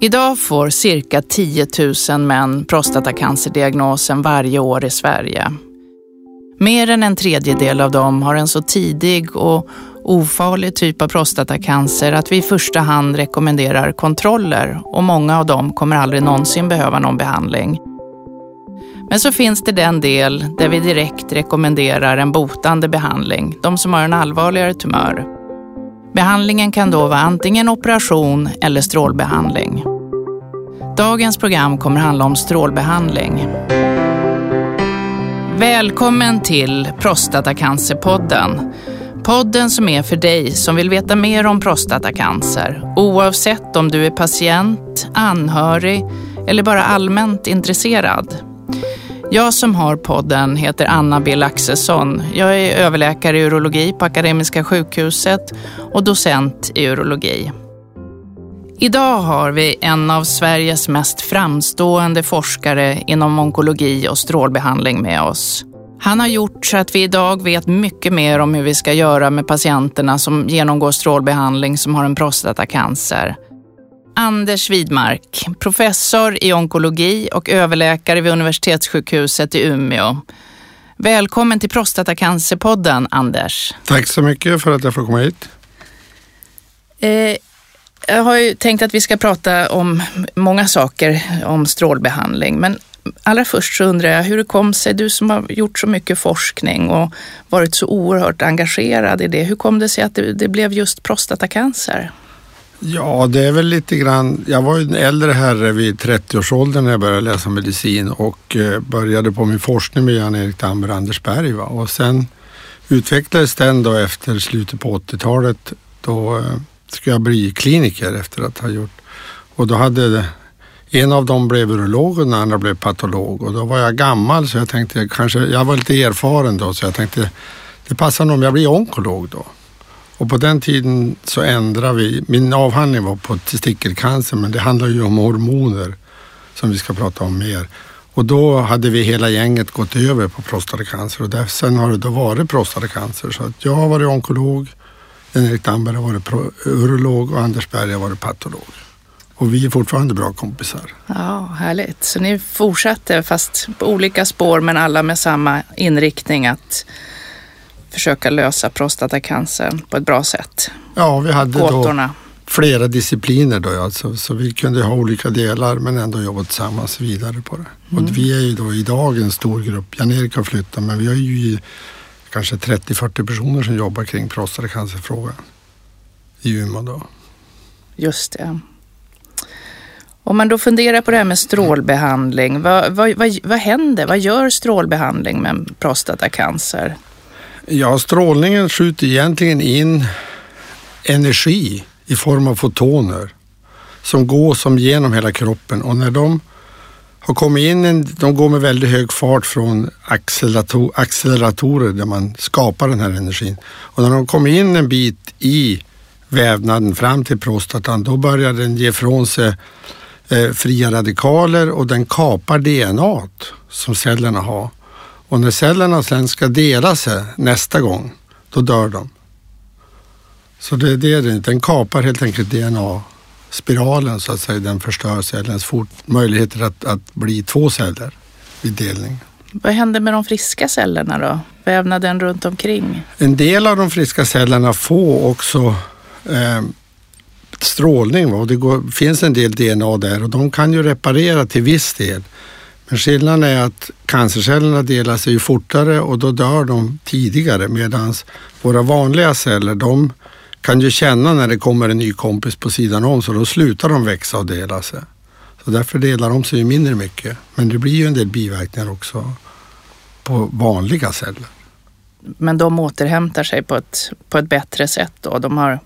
Idag får cirka 10 000 män prostatacancerdiagnosen varje år i Sverige. Mer än en tredjedel av dem har en så tidig och ofarlig typ av prostatacancer att vi i första hand rekommenderar kontroller och många av dem kommer aldrig någonsin behöva någon behandling. Men så finns det den del där vi direkt rekommenderar en botande behandling, de som har en allvarligare tumör. Behandlingen kan då vara antingen operation eller strålbehandling. Dagens program kommer handla om strålbehandling. Välkommen till Prostatacancerpodden. Podden som är för dig som vill veta mer om prostatacancer oavsett om du är patient, anhörig eller bara allmänt intresserad. Jag som har podden heter Anna B Laxesson. Jag är överläkare i urologi på Akademiska sjukhuset och docent i urologi. Idag har vi en av Sveriges mest framstående forskare inom onkologi och strålbehandling med oss. Han har gjort så att vi idag vet mycket mer om hur vi ska göra med patienterna som genomgår strålbehandling som har en prostatacancer. Anders Widmark, professor i onkologi och överläkare vid Universitetssjukhuset i Umeå. Välkommen till Prostatacancerpodden, Anders. Tack så mycket för att jag får komma hit. Eh, jag har ju tänkt att vi ska prata om många saker om strålbehandling, men allra först så undrar jag hur det kom sig, du som har gjort så mycket forskning och varit så oerhört engagerad i det, hur kom det sig att det, det blev just prostatacancer? Ja, det är väl lite grann. Jag var ju en äldre herre vid 30-årsåldern när jag började läsa medicin och eh, började på min forskning med Jan-Erik Damber och Anders Berg. Va? Och sen utvecklades den då efter slutet på 80-talet. Då eh, skulle jag bli kliniker efter att ha gjort och då hade en av dem blev urolog och den andra blev patolog och då var jag gammal så jag tänkte kanske, jag var lite erfaren då så jag tänkte det passar nog om jag blir onkolog då. Och på den tiden så ändrade vi, min avhandling var på testikelcancer men det handlar ju om hormoner som vi ska prata om mer. Och då hade vi hela gänget gått över på prostatacancer och där, sen har det då varit prostatacancer. Så att jag har varit onkolog, Erik Damberg har varit urolog och Anders Berg har varit patolog. Och vi är fortfarande bra kompisar. Ja, härligt. Så ni fortsatte fast på olika spår men alla med samma inriktning att försöka lösa prostatacancern på ett bra sätt. Ja, vi hade Gåtorna. då flera discipliner då alltså, så vi kunde ha olika delar men ändå jobba tillsammans vidare på det. Mm. Och vi är ju då idag en stor grupp. Jan-Erik har flyttat men vi har ju kanske 30-40 personer som jobbar kring prostatacancerfrågan i Umeå då. Just det. Om man då funderar på det här med strålbehandling, vad, vad, vad, vad händer? Vad gör strålbehandling med prostatacancer? Ja, strålningen skjuter egentligen in energi i form av fotoner som går som genom hela kroppen och när de har kommit in, en, de går med väldigt hög fart från accelerator, acceleratorer där man skapar den här energin. Och när de kommer in en bit i vävnaden fram till prostatan, då börjar den ge ifrån sig eh, fria radikaler och den kapar DNA som cellerna har. Och när cellerna sen ska dela sig nästa gång, då dör de. Så det är det, den kapar helt enkelt DNA-spiralen så att säga. Den förstör cellens fort, möjligheter att, att bli två celler vid delning. Vad händer med de friska cellerna då? Vävnaden runt omkring? En del av de friska cellerna får också eh, strålning va? och det går, finns en del DNA där och de kan ju reparera till viss del. Men skillnaden är att cancercellerna delar sig ju fortare och då dör de tidigare medan våra vanliga celler de kan ju känna när det kommer en ny kompis på sidan om så då slutar de växa och dela sig. Så därför delar de sig ju mindre mycket. Men det blir ju en del biverkningar också på vanliga celler. Men de återhämtar sig på ett, på ett bättre sätt då? De har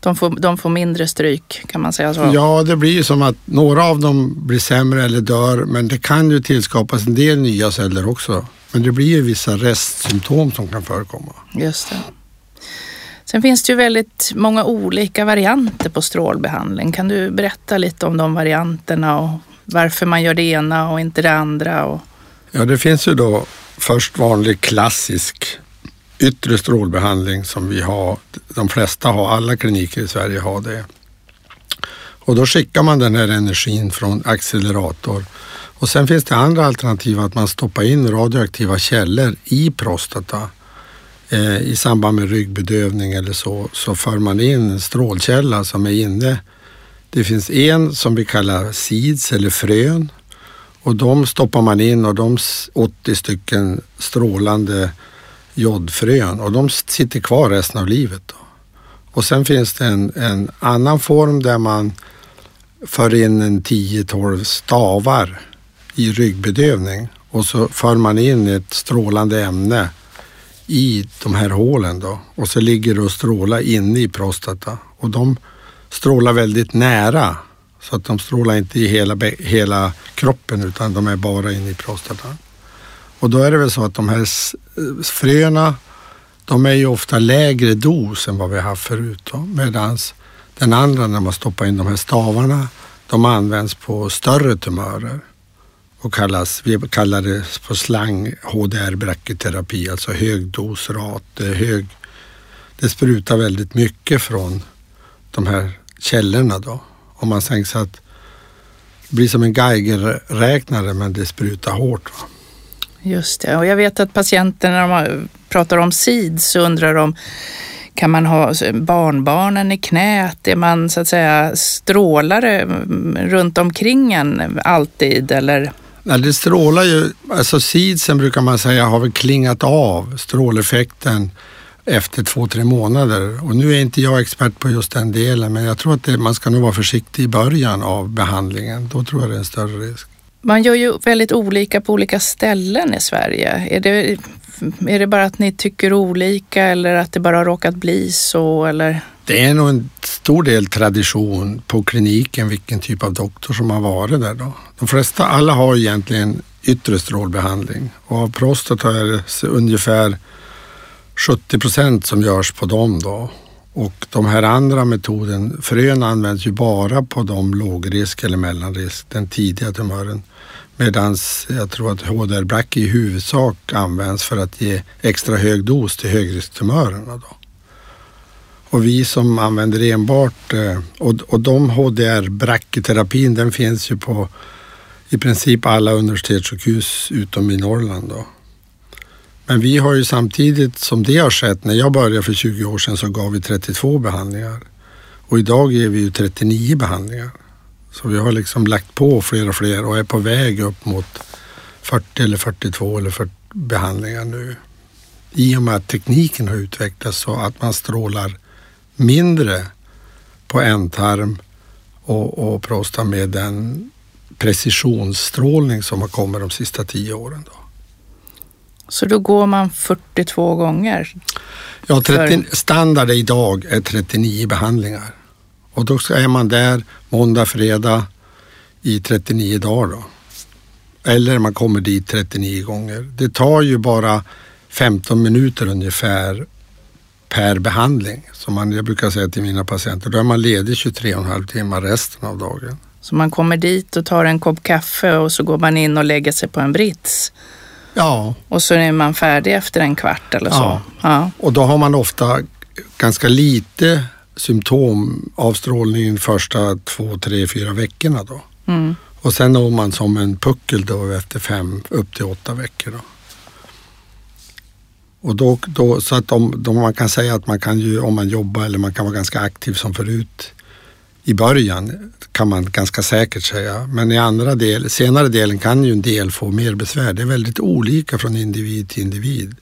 de får, de får mindre stryk, kan man säga så? Ja, det blir ju som att några av dem blir sämre eller dör, men det kan ju tillskapas en del nya celler också. Men det blir ju vissa restsymptom som kan förekomma. Just det. Sen finns det ju väldigt många olika varianter på strålbehandling. Kan du berätta lite om de varianterna och varför man gör det ena och inte det andra? Och... Ja, det finns ju då först vanlig klassisk yttre strålbehandling som vi har. De flesta har, alla kliniker i Sverige har det. Och då skickar man den här energin från accelerator. Och sen finns det andra alternativ att man stoppar in radioaktiva källor i prostata. Eh, I samband med ryggbedövning eller så, så för man in en strålkälla som är inne. Det finns en som vi kallar seeds eller frön och de stoppar man in och de 80 stycken strålande jodfrön och de sitter kvar resten av livet. Då. Och sen finns det en, en annan form där man för in en 10-12 stavar i ryggbedövning och så för man in ett strålande ämne i de här hålen då och så ligger det och strålar inne i prostata och de strålar väldigt nära så att de strålar inte i hela, hela kroppen utan de är bara inne i prostatan. Och då är det väl så att de här eh, fröna de är ju ofta lägre dos än vad vi har haft förut. Medan den andra när man stoppar in de här stavarna, de används på större tumörer och kallas, vi kallar det på slang HDR-brachyterapi, alltså högdosrat. Hög, det sprutar väldigt mycket från de här källorna då. Om man tänker sig att det blir som en geigerräknare men det sprutar hårt. Va? Just det, och jag vet att patienter när de pratar om SID så undrar de kan man ha barnbarnen i knät? Är man så att säga strålare mm, runt omkring en alltid eller? Nej, det strålar ju, alltså SIDsen brukar man säga har väl klingat av stråleffekten efter två, tre månader. Och nu är inte jag expert på just den delen men jag tror att det, man ska nog vara försiktig i början av behandlingen. Då tror jag det är en större risk. Man gör ju väldigt olika på olika ställen i Sverige. Är det, är det bara att ni tycker olika eller att det bara har råkat bli så? Eller? Det är nog en stor del tradition på kliniken vilken typ av doktor som har varit där. Då. De flesta, alla har egentligen yttre strålbehandling och av prostata är det ungefär 70 procent som görs på dem då. Och de här andra metoden, frön används ju bara på de lågrisk eller mellanrisk, den tidiga tumören. Medan jag tror att HDR-Brack i huvudsak används för att ge extra hög dos till högrisktumörerna. Då. Och vi som använder enbart, eh, och, och de HDR-Brack-terapin den finns ju på i princip alla universitetssjukhus utom i Norrland. Då. Men vi har ju samtidigt som det har skett, när jag började för 20 år sedan så gav vi 32 behandlingar. Och idag ger vi ju 39 behandlingar. Så vi har liksom lagt på fler och fler och är på väg upp mot 40 eller 42 eller 40 behandlingar nu. I och med att tekniken har utvecklats så att man strålar mindre på ändtarm och, och prosta med den precisionsstrålning som har kommit de sista tio åren. Då. Så då går man 42 gånger? Ja, 30, standard idag är 39 behandlingar. Och då är man där måndag, fredag i 39 dagar. Då. Eller man kommer dit 39 gånger. Det tar ju bara 15 minuter ungefär per behandling. Som man, jag brukar säga till mina patienter. Då är man ledig 23,5 timmar resten av dagen. Så man kommer dit och tar en kopp kaffe och så går man in och lägger sig på en brits? Ja. Och så är man färdig efter en kvart eller så? Ja. ja. Och då har man ofta ganska lite symptom av strålningen första två, tre, fyra veckorna då. Mm. Och sen når man som en puckel då efter fem upp till åtta veckor. Då. Och då, då, så att om, då man kan säga att man kan ju, om man jobbar eller man kan vara ganska aktiv som förut i början kan man ganska säkert säga. Men i andra del, senare delen kan ju en del få mer besvär. Det är väldigt olika från individ till individ.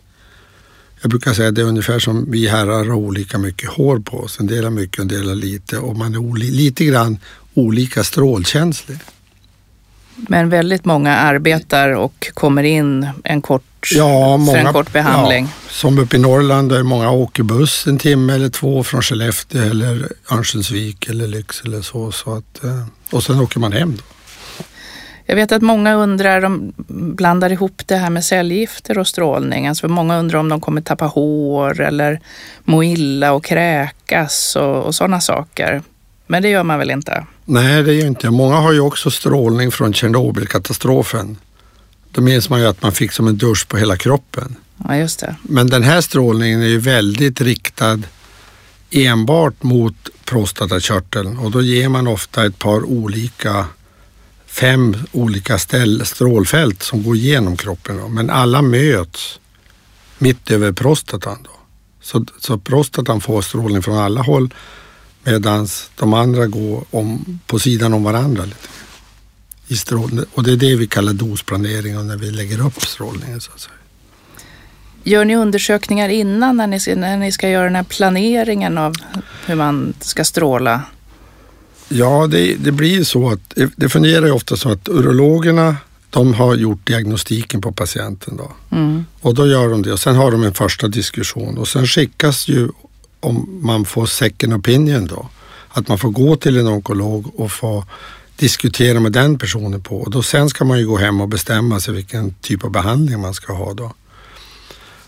Jag brukar säga att det är ungefär som vi herrar har olika mycket hår på oss. En del har mycket, en del har lite och man är lite grann olika strålkänslig. Men väldigt många arbetar och kommer in en kort, ja, många, en kort behandling. Ja, som uppe i Norrland där många åker buss en timme eller två från Skellefteå eller Örnsköldsvik eller Lycksele eller så. så att, eh, och sen åker man hem. Då. Jag vet att många undrar, de blandar ihop det här med cellgifter och strålning. Alltså många undrar om de kommer tappa hår eller må illa och kräkas och, och sådana saker. Men det gör man väl inte? Nej, det gör inte. Många har ju också strålning från Tjernobylkatastrofen. Då minns man ju att man fick som en dusch på hela kroppen. Ja, just det. Men den här strålningen är ju väldigt riktad enbart mot prostatakörteln och då ger man ofta ett par olika, fem olika ställ, strålfält som går igenom kroppen. Då. Men alla möts mitt över prostatan. Då. Så, så prostatan får strålning från alla håll medan de andra går om, på sidan om varandra. Lite. I och det är det vi kallar dosplanering och när vi lägger upp strålningen. Så att säga. Gör ni undersökningar innan när ni, när ni ska göra den här planeringen av hur man ska stråla? Ja, det, det blir så att det fungerar ju ofta så att urologerna de har gjort diagnostiken på patienten då. Mm. Och då gör de det och sen har de en första diskussion och sen skickas ju om man får second opinion då. Att man får gå till en onkolog och få diskutera med den personen på och då sen ska man ju gå hem och bestämma sig vilken typ av behandling man ska ha då.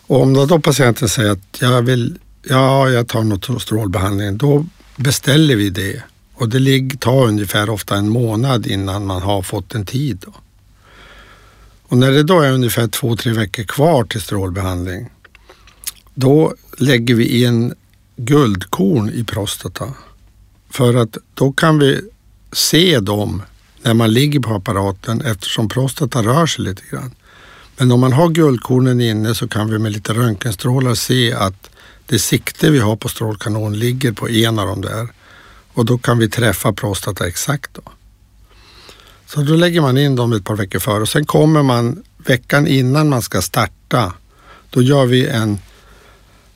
Och om då patienten säger att jag vill, ja, jag tar något strålbehandling, då beställer vi det och det tar ungefär ofta en månad innan man har fått en tid. Då. Och när det då är ungefär två, tre veckor kvar till strålbehandling, då lägger vi in guldkorn i prostata. För att då kan vi se dem när man ligger på apparaten eftersom prostata rör sig lite grann. Men om man har guldkornen inne så kan vi med lite röntgenstrålar se att det sikte vi har på strålkanon ligger på en av dem där och då kan vi träffa prostata exakt. Då. Så då lägger man in dem ett par veckor före och sen kommer man veckan innan man ska starta. Då gör vi en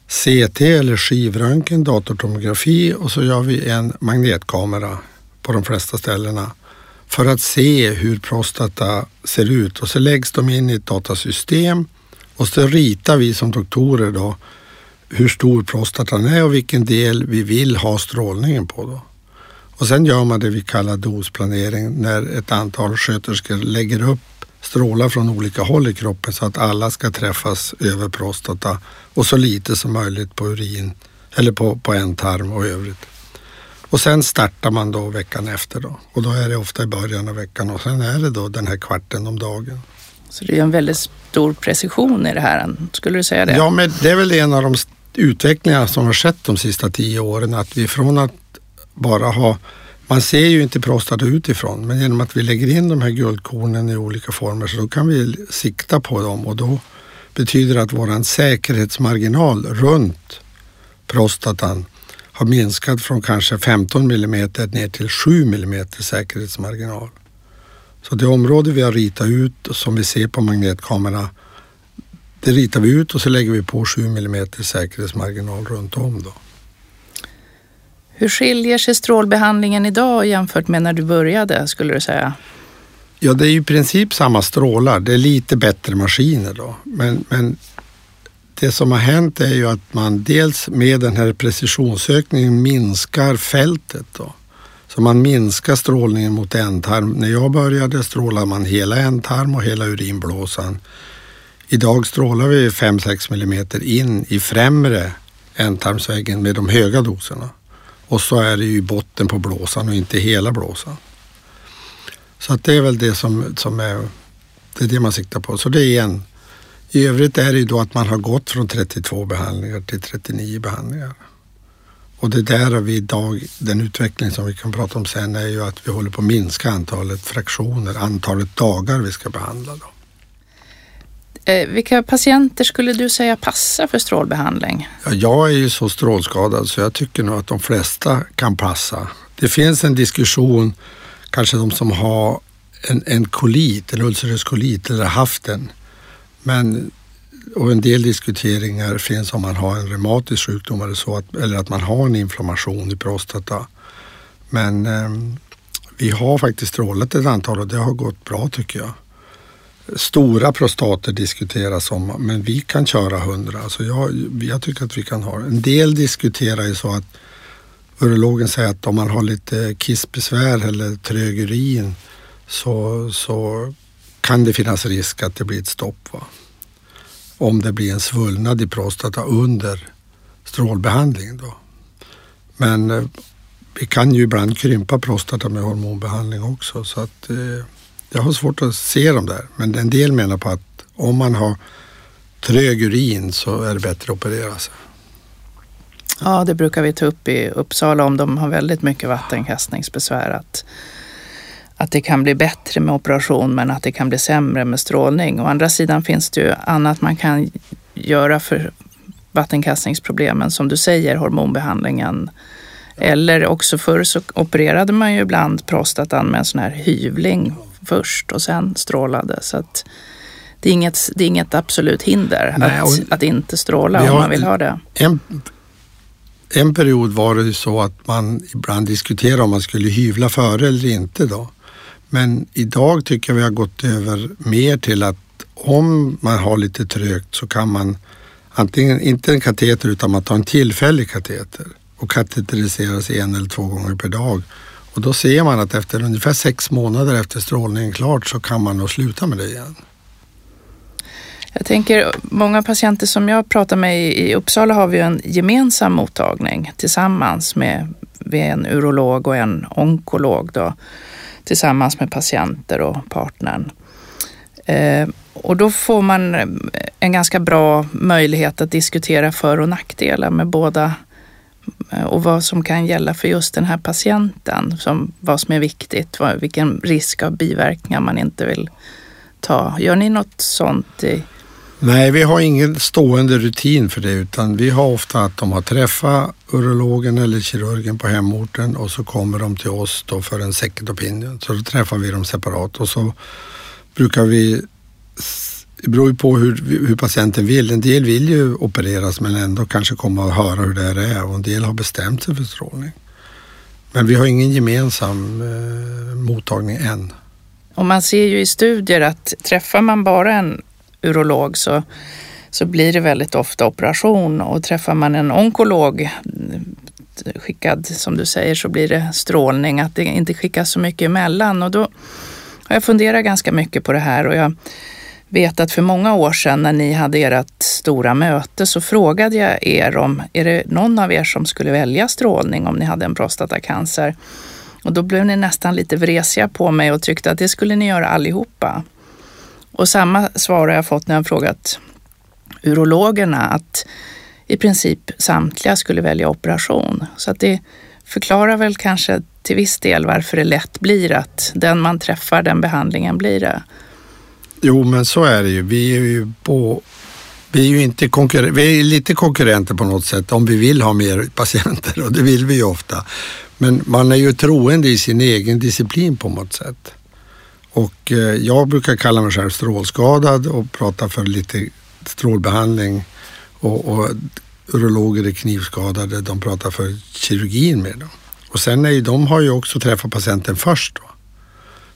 CT eller skivröntgen, datortomografi och så gör vi en magnetkamera på de flesta ställena för att se hur prostata ser ut och så läggs de in i ett datasystem och så ritar vi som doktorer då hur stor prostatan är och vilken del vi vill ha strålningen på. Då. Och sen gör man det vi kallar dosplanering när ett antal sköterskor lägger upp strålar från olika håll i kroppen så att alla ska träffas över prostata och så lite som möjligt på urin eller på, på en tarm och övrigt. Och sen startar man då veckan efter då och då är det ofta i början av veckan och sen är det då den här kvarten om dagen. Så det är en väldigt stor precision i det här, skulle du säga det? Ja, men det är väl en av de utvecklingar som har skett de sista tio åren, att vi från att bara ha man ser ju inte prostata utifrån, men genom att vi lägger in de här guldkornen i olika former så då kan vi sikta på dem och då betyder det att våran säkerhetsmarginal runt prostatan har minskat från kanske 15 millimeter ner till 7 millimeter säkerhetsmarginal. Så det område vi har ritat ut som vi ser på magnetkamera, det ritar vi ut och så lägger vi på 7 millimeter säkerhetsmarginal runt om. Då. Hur skiljer sig strålbehandlingen idag jämfört med när du började skulle du säga? Ja, det är i princip samma strålar. Det är lite bättre maskiner då. Men, men det som har hänt är ju att man dels med den här precisionsökningen minskar fältet. Då. Så man minskar strålningen mot ändtarm. När jag började strålade man hela ändtarm och hela urinblåsan. Idag strålar vi 5-6 millimeter in i främre ändtarmsväggen med de höga doserna. Och så är det ju i botten på blåsan och inte hela blåsan. Så att det är väl det som, som är, det är det man siktar på. Så det är en. I övrigt är det ju då att man har gått från 32 behandlingar till 39 behandlingar. Och det där har vi idag, den utveckling som vi kan prata om sen är ju att vi håller på att minska antalet fraktioner, antalet dagar vi ska behandla. Då. Eh, vilka patienter skulle du säga passar för strålbehandling? Ja, jag är ju så strålskadad så jag tycker nog att de flesta kan passa. Det finns en diskussion, kanske de som har en, en kolit, en ulcerös kolit eller haft den. Men, och en del diskuteringar finns om man har en reumatisk sjukdom eller så, att, eller att man har en inflammation i prostata. Men eh, vi har faktiskt strålat ett antal och det har gått bra tycker jag. Stora prostater diskuteras om, men vi kan köra 100. Alltså jag, jag tycker att vi kan ha En del diskuterar ju så att urologen säger att om man har lite kissbesvär eller trög urin så, så kan det finnas risk att det blir ett stopp. Va? Om det blir en svullnad i prostata under strålbehandling. Då. Men eh, vi kan ju ibland krympa prostata med hormonbehandling också. Så att, eh, jag har svårt att se dem där, men en del menar på att om man har trög urin så är det bättre att operera sig. Ja, det brukar vi ta upp i Uppsala om de har väldigt mycket vattenkastningsbesvär. Att, att det kan bli bättre med operation men att det kan bli sämre med strålning. Å andra sidan finns det ju annat man kan göra för vattenkastningsproblemen. Som du säger, hormonbehandlingen. Eller också förr så opererade man ju ibland prostatan med en sån här hyvling först och sen strålade. Så att det är inget, det är inget absolut hinder Nej, att, att inte stråla om man vill ha det. En, en period var det ju så att man ibland diskuterade om man skulle hyvla före eller inte då. Men idag tycker jag vi har gått över mer till att om man har lite trögt så kan man antingen, inte en kateter utan man tar en tillfällig kateter och kateteriseras en eller två gånger per dag. Och då ser man att efter ungefär sex månader efter strålningen klart så kan man nog sluta med det igen. Jag tänker, många patienter som jag pratar med i Uppsala har vi en gemensam mottagning tillsammans med, en urolog och en onkolog då, tillsammans med patienter och partnern. Eh, och då får man en ganska bra möjlighet att diskutera för och nackdelar med båda Eh, och vad som kan gälla för just den här patienten. Som, vad som är viktigt, vad, vilken risk av biverkningar man inte vill ta. Gör ni något sånt i Nej, vi har ingen stående rutin för det utan vi har ofta att de har träffat urologen eller kirurgen på hemorten och så kommer de till oss då för en second opinion. Så då träffar vi dem separat och så brukar vi det beror ju på hur, hur, patienten vill. En del vill ju opereras men ändå kanske komma och höra hur det är och en del har bestämt sig för strålning. Men vi har ingen gemensam eh, mottagning än. Och man ser ju i studier att träffar man bara en urolog så, så blir det väldigt ofta operation och träffar man en onkolog mm, skickad som du säger så blir det strålning, att det inte skickas så mycket emellan och då har jag funderat ganska mycket på det här och jag vet att för många år sedan när ni hade ert stora möte så frågade jag er om, är det någon av er som skulle välja strålning om ni hade en prostatacancer? Och då blev ni nästan lite vresiga på mig och tyckte att det skulle ni göra allihopa. Och samma svar har jag fått när jag frågat urologerna att i princip samtliga skulle välja operation. Så att det förklarar väl kanske till viss del varför det lätt blir att den man träffar, den behandlingen blir det. Jo, men så är det ju. Vi är ju på vi är ju inte konkurrenter, vi är lite konkurrenter på något sätt om vi vill ha mer patienter och det vill vi ju ofta. Men man är ju troende i sin egen disciplin på något sätt. Och eh, jag brukar kalla mig själv strålskadad och prata för lite strålbehandling och, och urologer är knivskadade, de pratar för kirurgin med dem. Och sen är ju, de har ju också träffat patienten först. Då.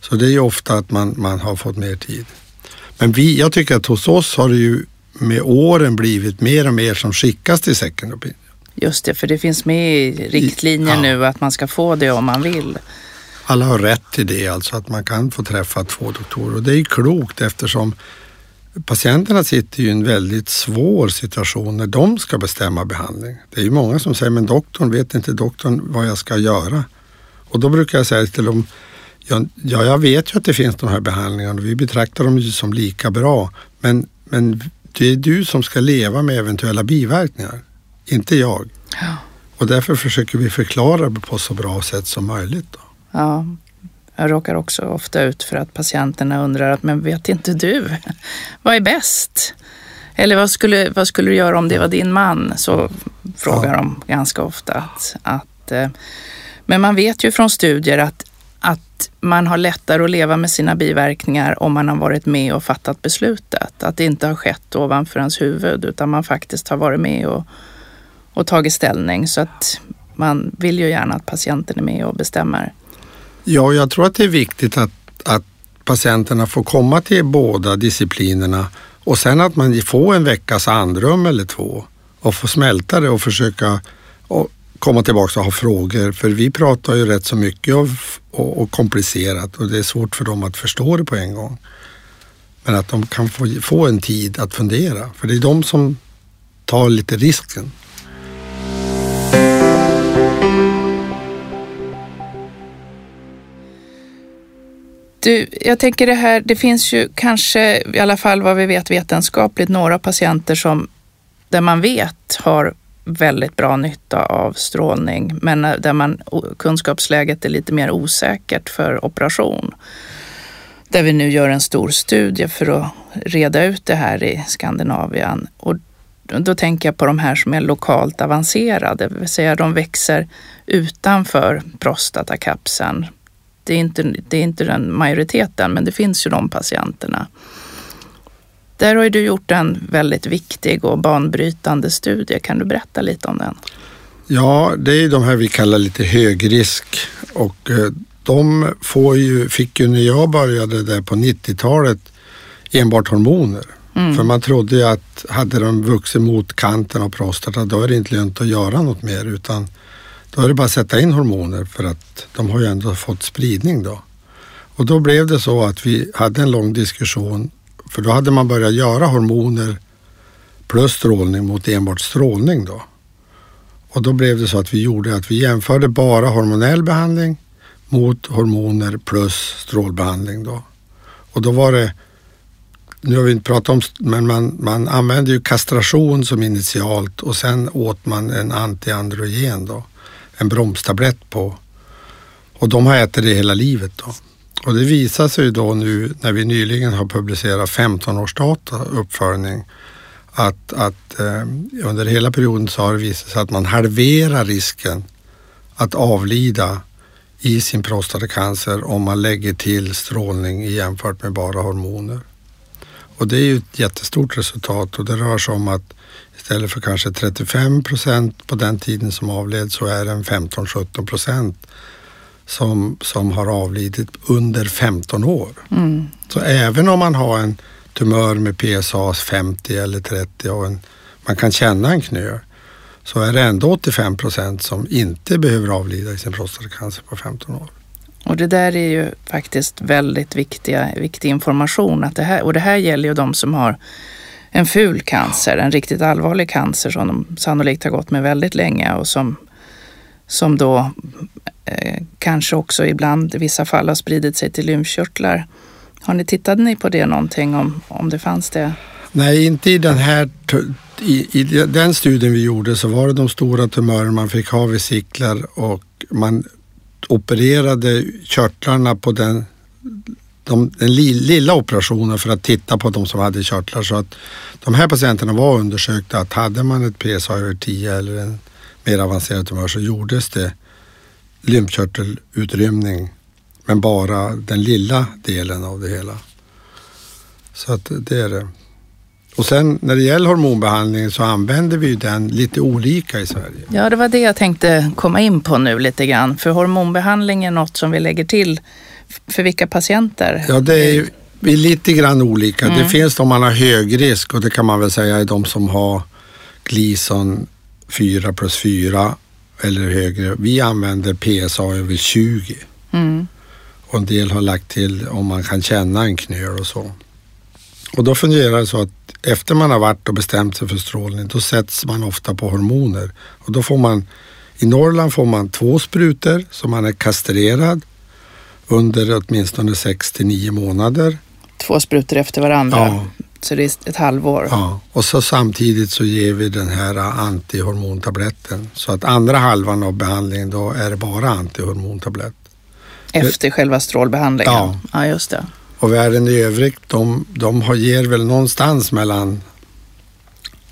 Så det är ju ofta att man, man har fått mer tid. Men vi, jag tycker att hos oss har det ju med åren blivit mer och mer som skickas till second opinion. Just det, för det finns med i riktlinjer ja. nu att man ska få det om man vill alla har rätt till det, alltså att man kan få träffa två doktorer. Och det är klokt eftersom patienterna sitter i en väldigt svår situation när de ska bestämma behandling. Det är ju många som säger, men doktorn, vet inte doktorn vad jag ska göra? Och då brukar jag säga till dem, ja, jag vet ju att det finns de här behandlingarna och vi betraktar dem ju som lika bra. Men, men det är du som ska leva med eventuella biverkningar, inte jag. Ja. Och därför försöker vi förklara det på så bra sätt som möjligt. Då. Ja, jag råkar också ofta ut för att patienterna undrar att men vet inte du? Vad är bäst? Eller vad skulle, vad skulle du göra om det var din man? Så frågar ja. de ganska ofta. Att, att, eh, men man vet ju från studier att, att man har lättare att leva med sina biverkningar om man har varit med och fattat beslutet. Att det inte har skett ovanför ens huvud utan man faktiskt har varit med och, och tagit ställning. Så att man vill ju gärna att patienten är med och bestämmer. Ja, jag tror att det är viktigt att, att patienterna får komma till båda disciplinerna och sen att man får en veckas andrum eller två och får smälta det och försöka och komma tillbaka och ha frågor. För vi pratar ju rätt så mycket och, och, och, komplicerat och det är svårt för dem att förstå det på en gång. Men att de kan få, få en tid att fundera, för det är de som tar lite risken. Du, jag tänker det här, det finns ju kanske, i alla fall vad vi vet vetenskapligt, några patienter som där man vet har väldigt bra nytta av strålning men eh, där man, kunskapsläget är lite mer osäkert för operation. Där vi nu gör en stor studie för att reda ut det här i Skandinavien. Och då tänker jag på de här som är lokalt avancerade, det vill säga de växer utanför prostatakapseln. Det är inte, det är inte den majoriteten, men det finns ju de patienterna. Där har du gjort en väldigt viktig och banbrytande studie. Kan du berätta lite om den? Ja, det är de här vi kallar lite högrisk och eh, de får ju, fick ju när jag började där på 90-talet enbart hormoner. Mm. För man trodde ju att hade de vuxit mot kanten av prostata då är det inte lönt att göra något mer utan då är det bara att sätta in hormoner för att de har ju ändå fått spridning då. Och då blev det så att vi hade en lång diskussion för då hade man börjat göra hormoner plus strålning mot enbart strålning då. Och då blev det så att vi gjorde att vi jämförde bara hormonell behandling mot hormoner plus strålbehandling då. Och då var det, nu har vi inte pratat om, men man, man använde ju kastration som initialt och sen åt man en antiandrogen då, en bromstablett på. Och de har ätit det hela livet då. Och det visar sig då nu när vi nyligen har publicerat 15 års data uppföljning att, att eh, under hela perioden så har det visat sig att man halverar risken att avlida i sin prostatacancer om man lägger till strålning jämfört med bara hormoner. Och det är ju ett jättestort resultat och det rör sig om att istället för kanske 35 procent på den tiden som avled så är det 15-17 procent som, som har avlidit under 15 år. Mm. Så även om man har en tumör med PSA 50 eller 30 och en, man kan känna en knöl så är det ändå 85 procent som inte behöver avlida i sin prostatacancer på 15 år. Och det där är ju faktiskt väldigt viktiga, viktig information. Att det här, och det här gäller ju de som har en ful cancer, en riktigt allvarlig cancer som de sannolikt har gått med väldigt länge och som, som då eh, kanske också ibland i vissa fall har spridit sig till lymfkörtlar. Har ni tittat ni på det någonting om, om det fanns det? Nej, inte i den här i, i, den studien vi gjorde så var det de stora tumörer man fick ha vesiklar och man opererade körtlarna på den, de, den lilla operationen för att titta på de som hade körtlar. Så att de här patienterna var undersökta att hade man ett PSA över 10 eller en mer avancerad tumör så gjordes det lymfkörtelutrymning men bara den lilla delen av det hela. Så att det är det. Och sen när det gäller hormonbehandling så använder vi den lite olika i Sverige. Ja, det var det jag tänkte komma in på nu lite grann. För hormonbehandling är något som vi lägger till för vilka patienter? Ja, det är är lite grann olika. Mm. Det finns de man har hög risk och det kan man väl säga är de som har Gleason 4 plus 4 eller högre. Vi använder PSA över 20. Mm. Och en del har lagt till om man kan känna en knöl och så. Och då fungerar det så att efter man har varit och bestämt sig för strålning, då sätts man ofta på hormoner. Och då får man, i Norrland får man två sprutor så man är kastrerad under åtminstone 6 till 9 månader. Två sprutor efter varandra? Ja. Så det är ett halvår? Ja, och så samtidigt så ger vi den här antihormontabletten. Så att andra halvan av behandlingen då är det bara antihormontablett. Efter själva strålbehandlingen? Ja. ja, just det. Och världen i övrigt, de, de har, ger väl någonstans mellan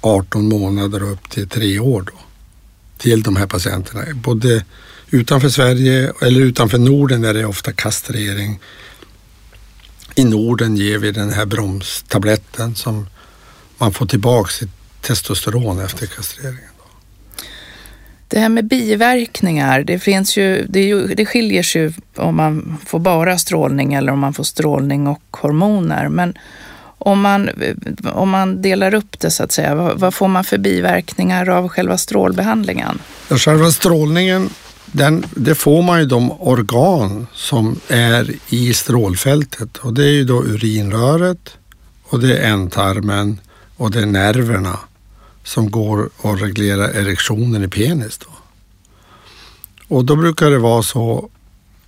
18 månader och upp till tre år då, till de här patienterna. Både utanför Sverige eller utanför Norden är det ofta kastrering. I Norden ger vi den här bromstabletten som man får tillbaka sitt testosteron efter kastreringen. Det här med biverkningar, det, finns ju, det, ju, det skiljer sig ju om man får bara strålning eller om man får strålning och hormoner. Men om man, om man delar upp det så att säga, vad, vad får man för biverkningar av själva strålbehandlingen? Ja, själva strålningen, den, det får man ju de organ som är i strålfältet och det är ju då urinröret och det är ändtarmen och det är nerverna som går att reglera erektionen i penis. Då. Och då brukar det vara så,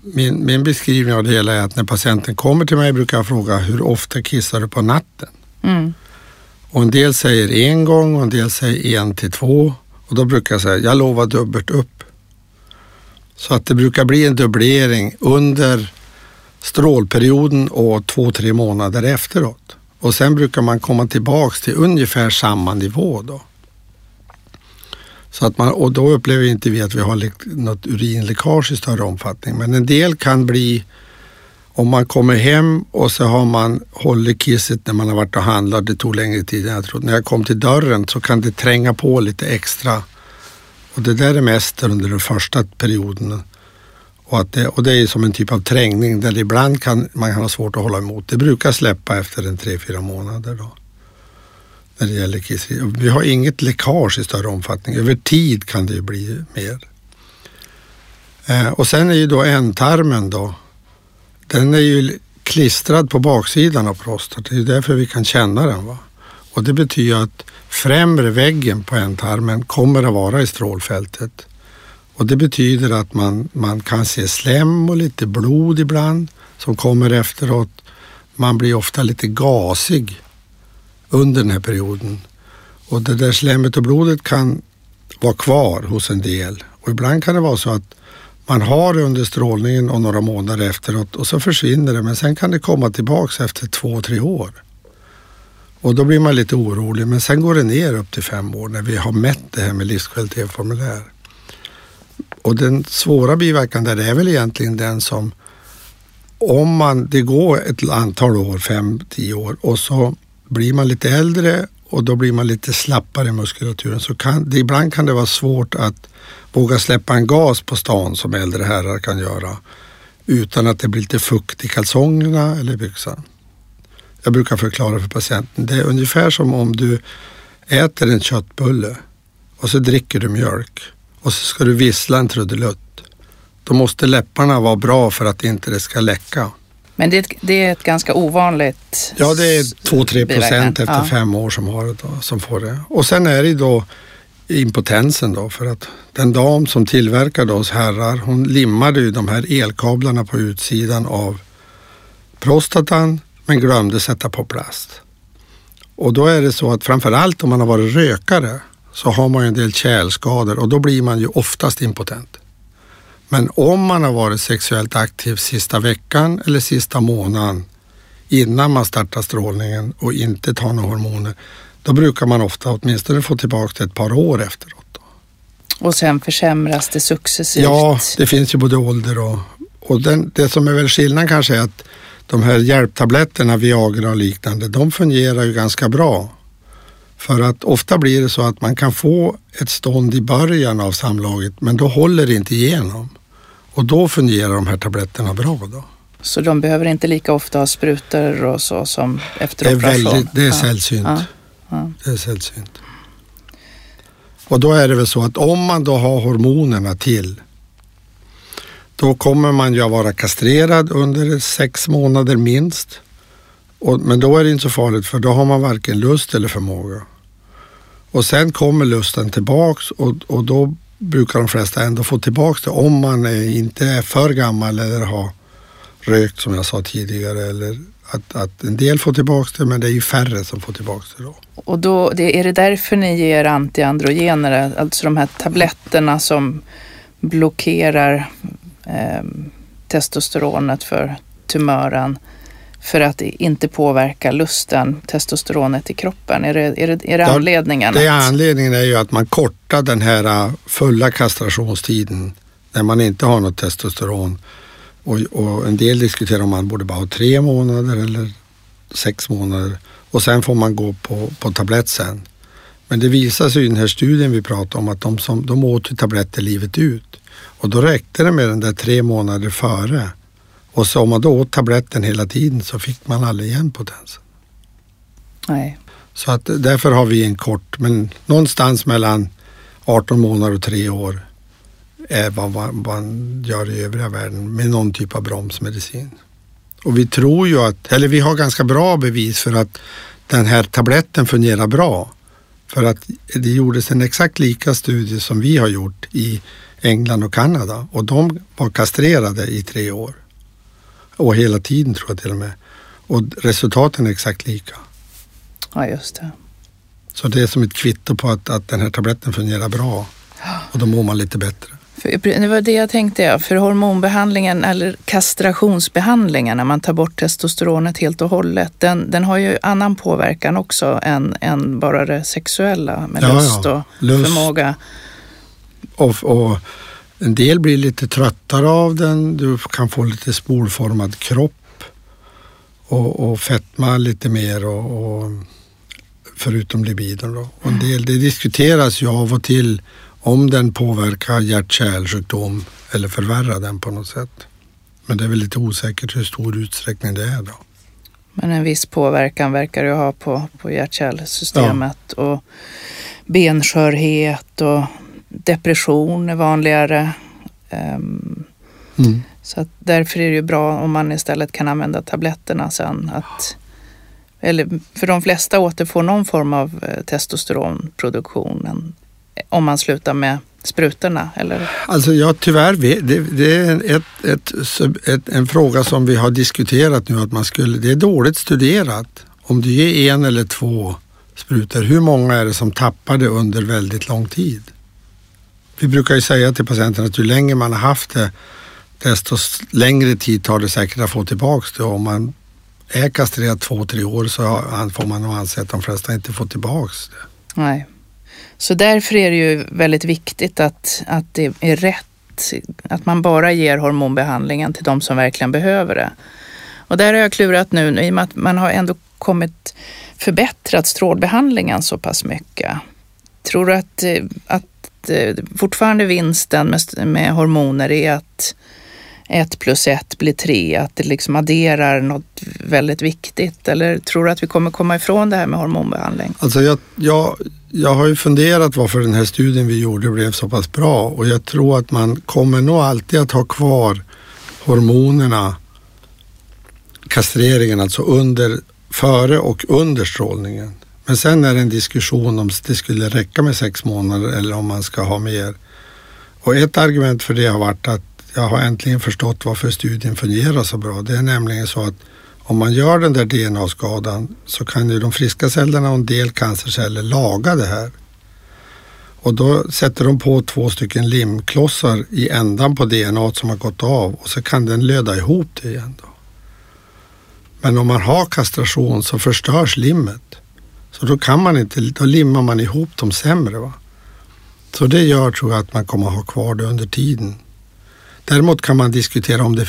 min, min beskrivning av det hela är att när patienten kommer till mig brukar jag fråga hur ofta kissar du på natten? Mm. Och en del säger en gång och en del säger en till två Och då brukar jag säga, jag lovar dubbelt upp. Så att det brukar bli en dubblering under strålperioden och två, tre månader efteråt. Och sen brukar man komma tillbaks till ungefär samma nivå då. Så att man, och då upplever inte vi att vi har något urinläckage i större omfattning. Men en del kan bli om man kommer hem och så har man hållit kisset när man har varit och handlat, det tog längre tid än jag trodde. När jag kom till dörren så kan det tränga på lite extra. Och det där är mest under den första perioden. Och, att det, och det är som en typ av trängning där ibland kan man kan ha svårt att hålla emot. Det brukar släppa efter en tre, fyra månader då. När det gäller. Vi har inget läckage i större omfattning. Över tid kan det ju bli mer. Eh, och sen är ju då ändtarmen då den är ju klistrad på baksidan av prostatan. Det är därför vi kan känna den. Va? Och det betyder att främre väggen på ändtarmen kommer att vara i strålfältet. Och det betyder att man, man kan se slem och lite blod ibland som kommer efteråt. Man blir ofta lite gasig under den här perioden. Och det där slemmet och blodet kan vara kvar hos en del. Och ibland kan det vara så att man har det under strålningen och några månader efteråt och så försvinner det men sen kan det komma tillbaks efter två, tre år. Och då blir man lite orolig men sen går det ner upp till fem år när vi har mätt det här med livskvalitetsformulär. Och den svåra biverkan där är väl egentligen den som om man, det går ett antal år, fem, tio år och så blir man lite äldre och då blir man lite slappare i muskulaturen så kan det, ibland kan det vara svårt att våga släppa en gas på stan som äldre herrar kan göra utan att det blir lite fukt i kalsongerna eller byxan. Jag brukar förklara för patienten, det är ungefär som om du äter en köttbulle och så dricker du mjölk och så ska du vissla en trudelutt. Då måste läpparna vara bra för att inte det ska läcka. Men det, det är ett ganska ovanligt Ja, det är 2-3 procent efter ja. fem år som, har det då, som får det. Och sen är det då impotensen då för att den dam som tillverkade oss herrar hon limmade ju de här elkablarna på utsidan av prostatan men glömde sätta på plast. Och då är det så att framförallt om man har varit rökare så har man ju en del kärlskador och då blir man ju oftast impotent. Men om man har varit sexuellt aktiv sista veckan eller sista månaden innan man startar strålningen och inte tar några hormoner, då brukar man ofta åtminstone få tillbaka det ett par år efteråt. Då. Och sen försämras det successivt? Ja, det finns ju både ålder och, och den, det som är väl skillnaden kanske är att de här hjälptabletterna, Viagra och liknande, de fungerar ju ganska bra. För att ofta blir det så att man kan få ett stånd i början av samlaget men då håller det inte igenom. Och då fungerar de här tabletterna bra. Då. Så de behöver inte lika ofta ha sprutor och så som efter det är operation? Väldigt, det är ja. sällsynt. Ja. Ja. Det är sällsynt. Och då är det väl så att om man då har hormonerna till då kommer man ju att vara kastrerad under sex månader minst. Och, men då är det inte så farligt för då har man varken lust eller förmåga. Och sen kommer lusten tillbaks och, och då brukar de flesta ändå få tillbaka det om man är, inte är för gammal eller har rökt som jag sa tidigare. Eller att, att en del får tillbaka det men det är ju färre som får tillbaka det då. Och då, det, är det därför ni ger antiandrogener, alltså de här tabletterna som blockerar eh, testosteronet för tumören? för att inte påverka lusten, testosteronet i kroppen? Är det, är det, är det anledningen? Ja, det är anledningen är ju att man kortar den här äh, fulla kastrationstiden när man inte har något testosteron. Och, och, en del diskuterar om man borde bara ha tre månader eller sex månader och sen får man gå på, på tablett sen. Men det visar sig i den här studien vi pratade om att de, som, de åt tabletter livet ut och då räckte det med den där tre månader före och så om man då åt tabletten hela tiden så fick man aldrig igen potensen. Nej. Så att därför har vi en kort, men någonstans mellan 18 månader och tre år är vad man gör i övriga världen med någon typ av bromsmedicin. Och vi tror ju att, eller vi har ganska bra bevis för att den här tabletten fungerar bra. För att det gjordes en exakt lika studie som vi har gjort i England och Kanada och de var kastrerade i tre år. Och hela tiden tror jag till och med. Och resultaten är exakt lika. Ja, just det. Så det är som ett kvitto på att, att den här tabletten fungerar bra och då mår man lite bättre. För, det var det jag tänkte, för hormonbehandlingen eller kastrationsbehandlingen när man tar bort testosteronet helt och hållet, den, den har ju annan påverkan också än, än bara det sexuella med ja, lust och lust. förmåga. Och, och, en del blir lite tröttare av den, du kan få lite spolformad kropp och, och fetma lite mer och, och förutom libidon. Då. Och en del, det diskuteras ju av och till om den påverkar hjärt-kärlsjukdom eller förvärrar den på något sätt. Men det är väl lite osäkert hur stor utsträckning det är då. Men en viss påverkan verkar det ha på, på hjärt-kärlsystemet ja. och benskörhet och depression är vanligare. Um, mm. Så att därför är det ju bra om man istället kan använda tabletterna sen. Att, eller för de flesta återfår någon form av eh, testosteronproduktion om man slutar med sprutorna? Eller? Alltså ja, tyvärr, det, det är ett, ett, ett, en fråga som vi har diskuterat nu att man skulle, det är dåligt studerat. Om du ger en eller två sprutor, hur många är det som tappar det under väldigt lång tid? Vi brukar ju säga till patienten att ju längre man har haft det, desto längre tid tar det säkert att få tillbaka det. Om man är kastrerad två, tre år så får man nog anse att de flesta inte får tillbaka det. Nej. Så därför är det ju väldigt viktigt att, att det är rätt, att man bara ger hormonbehandlingen till de som verkligen behöver det. Och där har jag klurat nu i och med att man har ändå kommit förbättrat strålbehandlingen så pass mycket. Tror du att, eh, att Eh, fortfarande vinsten med, med hormoner är att ett plus ett blir tre, att det liksom adderar något väldigt viktigt? Eller tror du att vi kommer komma ifrån det här med hormonbehandling? Alltså jag, jag, jag har ju funderat varför den här studien vi gjorde blev så pass bra och jag tror att man kommer nog alltid att ha kvar hormonerna, kastreringen alltså under, före och under strålningen. Men sen är det en diskussion om det skulle räcka med sex månader eller om man ska ha mer. Och ett argument för det har varit att jag har äntligen förstått varför studien fungerar så bra. Det är nämligen så att om man gör den där DNA-skadan så kan ju de friska cellerna och en del cancerceller laga det här. Och då sätter de på två stycken limklossar i ändan på DNA som har gått av och så kan den löda ihop det igen. Då. Men om man har kastration så förstörs limmet. Så då kan man inte, då limmar man ihop dem sämre. Va? Så det gör tror jag att man kommer att ha kvar det under tiden. Däremot kan man diskutera om det,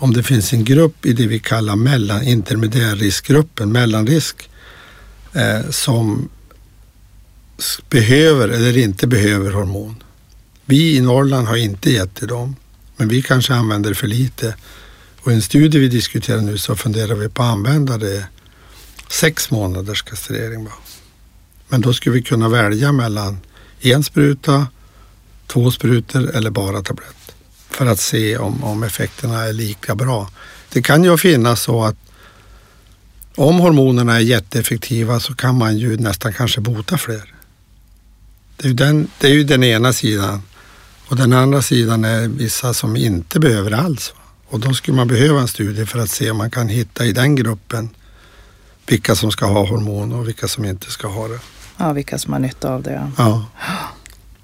om det finns en grupp i det vi kallar mellan, intermediärriskgruppen, mellanrisk, eh, som behöver eller inte behöver hormon. Vi i Norrland har inte gett till dem, men vi kanske använder för lite. Och i en studie vi diskuterar nu så funderar vi på att använda det sex månaders kastrering. Men då skulle vi kunna välja mellan en spruta, två sprutor eller bara tablett för att se om, om effekterna är lika bra. Det kan ju finnas så att om hormonerna är jätteeffektiva så kan man ju nästan kanske bota fler. Det är ju den, det är ju den ena sidan. Och den andra sidan är vissa som inte behöver alls. Och då skulle man behöva en studie för att se om man kan hitta i den gruppen vilka som ska ha hormon och vilka som inte ska ha det. Ja, vilka som har nytta av det. Ja.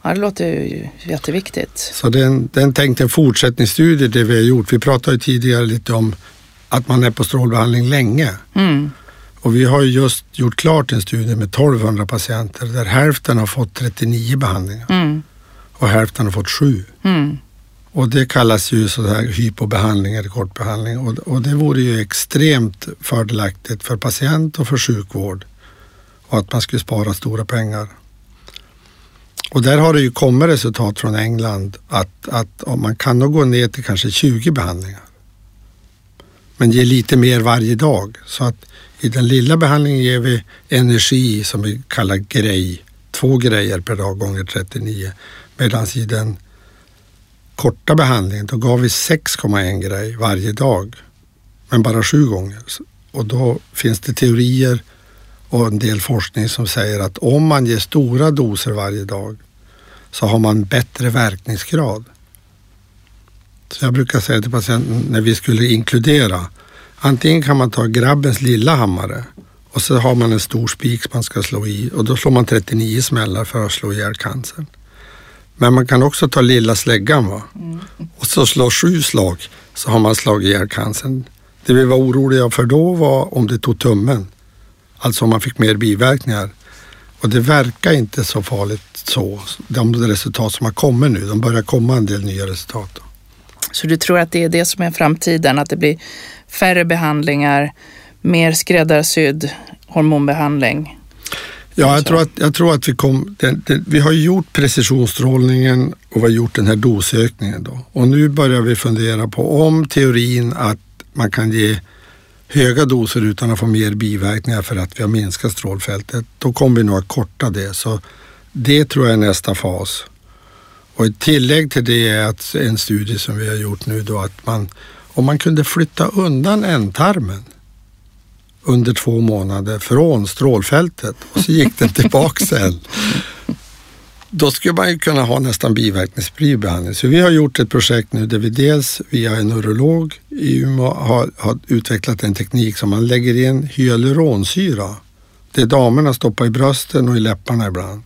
Ja, det låter ju jätteviktigt. Så det är en, det är en tänkt en fortsättningsstudie det vi har gjort. Vi pratade ju tidigare lite om att man är på strålbehandling länge. Mm. Och vi har ju just gjort klart en studie med 1200 patienter där hälften har fått 39 behandlingar mm. och hälften har fått 7. Mm. Och det kallas ju så här hypobehandling eller kortbehandling och, och det vore ju extremt fördelaktigt för patient och för sjukvård och att man skulle spara stora pengar. Och där har det ju kommit resultat från England att, att om man kan nog gå ner till kanske 20 behandlingar. Men ge lite mer varje dag. Så att i den lilla behandlingen ger vi energi som vi kallar grej. Två grejer per dag gånger 39. Medan i den korta behandlingen då gav vi 6,1 grej varje dag. Men bara sju gånger. Och då finns det teorier och en del forskning som säger att om man ger stora doser varje dag så har man bättre verkningsgrad. Så jag brukar säga till patienten när vi skulle inkludera, antingen kan man ta grabbens lilla hammare Och så har man en stor spik som man ska slå i och då slår man 39 smällar för att slå ihjäl cancern. Men man kan också ta lilla släggan va? Mm. och så slå sju slag så har man slagit ihjäl cancern. Det vi var oroliga för då var om det tog tummen. Alltså om man fick mer biverkningar. Och det verkar inte så farligt så, de resultat som har kommit nu. De börjar komma en del nya resultat. Så du tror att det är det som är framtiden, att det blir färre behandlingar, mer skräddarsydd hormonbehandling? Ja, jag tror att, jag tror att vi kom... Det, det, vi har gjort precisionsstrålningen och vi har gjort den här dosökningen då. Och nu börjar vi fundera på om teorin att man kan ge höga doser utan att få mer biverkningar för att vi har minskat strålfältet, då kommer vi nog att korta det. Så det tror jag är nästa fas. Och ett tillägg till det är att en studie som vi har gjort nu då att man, om man kunde flytta undan ändtarmen under två månader från strålfältet och så gick den tillbaka sen. Då skulle man ju kunna ha nästan biverkningsfri behandling. Så vi har gjort ett projekt nu där vi dels via en urolog i Umeå har, har utvecklat en teknik som man lägger in hyaluronsyra. Det damerna stoppar i brösten och i läpparna ibland.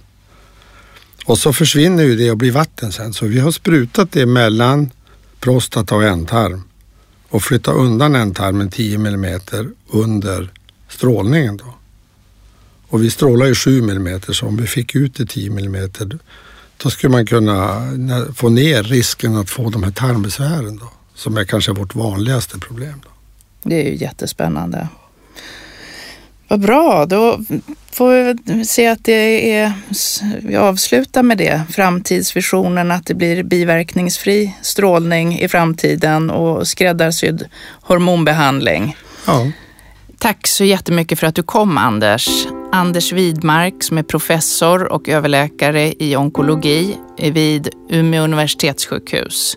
Och så försvinner ju det och blir vatten sen. Så vi har sprutat det mellan prostata och ändtarm och flytta undan ändtarmen 10 mm under strålningen. Då. Och vi strålar ju 7 mm, så om vi fick ut det 10 mm då skulle man kunna få ner risken att få de här tarmbesvären då, som är kanske vårt vanligaste problem. Då. Det är ju jättespännande. Vad bra, då får vi se att det är, vi avslutar med det. Framtidsvisionen att det blir biverkningsfri strålning i framtiden och skräddarsydd hormonbehandling. Ja. Tack så jättemycket för att du kom Anders. Anders Widmark som är professor och överläkare i onkologi vid Umeå universitetssjukhus.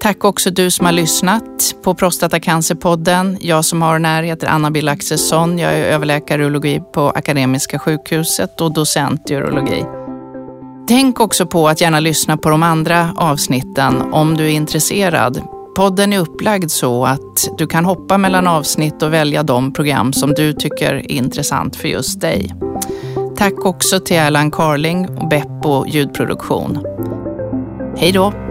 Tack också du som har lyssnat på Prostatacancerpodden. Jag som har den här heter Anna-Bill Axelsson. Jag är överläkare i urologi på Akademiska sjukhuset och docent i urologi. Tänk också på att gärna lyssna på de andra avsnitten om du är intresserad. Podden är upplagd så att du kan hoppa mellan avsnitt och välja de program som du tycker är intressant för just dig. Tack också till Erland Carling och Beppo ljudproduktion. Hej då!